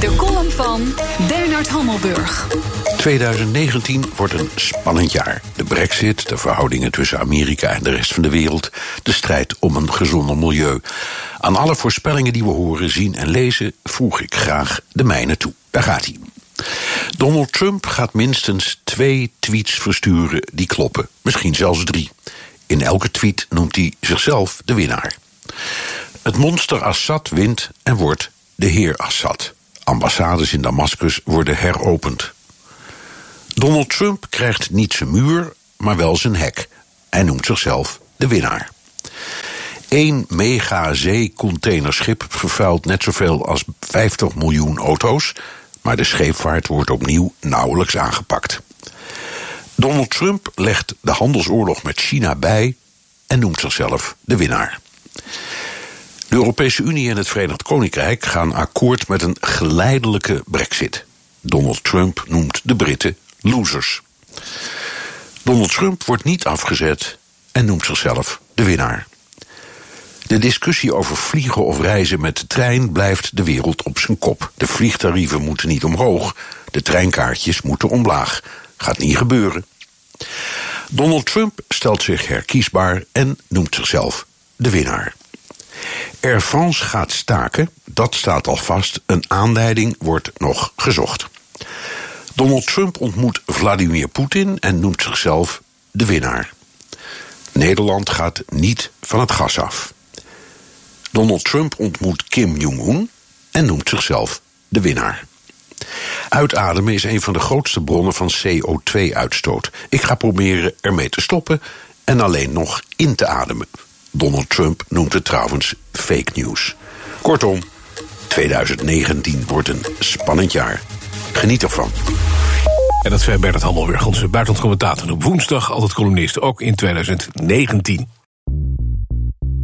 De column van Bernard Hammelburg. 2019 wordt een spannend jaar. De brexit, de verhoudingen tussen Amerika en de rest van de wereld... de strijd om een gezonder milieu. Aan alle voorspellingen die we horen, zien en lezen... voeg ik graag de mijne toe. Daar gaat hij. Donald Trump gaat minstens twee tweets versturen die kloppen. Misschien zelfs drie. In elke tweet noemt hij zichzelf de winnaar. Het monster Assad wint en wordt de heer Assad. Ambassades in Damascus worden heropend. Donald Trump krijgt niet zijn muur, maar wel zijn hek. Hij noemt zichzelf de winnaar. Eén mega zeecontainerschip vervuilt net zoveel als 50 miljoen auto's, maar de scheepvaart wordt opnieuw nauwelijks aangepakt. Donald Trump legt de handelsoorlog met China bij en noemt zichzelf de winnaar. Europese Unie en het Verenigd Koninkrijk gaan akkoord met een geleidelijke brexit. Donald Trump noemt de Britten losers. Donald Trump wordt niet afgezet en noemt zichzelf de winnaar. De discussie over vliegen of reizen met de trein blijft de wereld op zijn kop. De vliegtarieven moeten niet omhoog, de treinkaartjes moeten omlaag. Gaat niet gebeuren. Donald Trump stelt zich herkiesbaar en noemt zichzelf de winnaar. Air France gaat staken, dat staat al vast. Een aanleiding wordt nog gezocht. Donald Trump ontmoet Vladimir Poetin en noemt zichzelf de winnaar. Nederland gaat niet van het gas af. Donald Trump ontmoet Kim Jong-un en noemt zichzelf de winnaar. Uitademen is een van de grootste bronnen van CO2-uitstoot. Ik ga proberen ermee te stoppen en alleen nog in te ademen. Donald Trump noemt het trouwens fake news. Kortom, 2019 wordt een spannend jaar. Geniet ervan. En dat zei Bernard Hammelburg, onze buitenlandcommentator. Op woensdag altijd columnist, ook in 2019.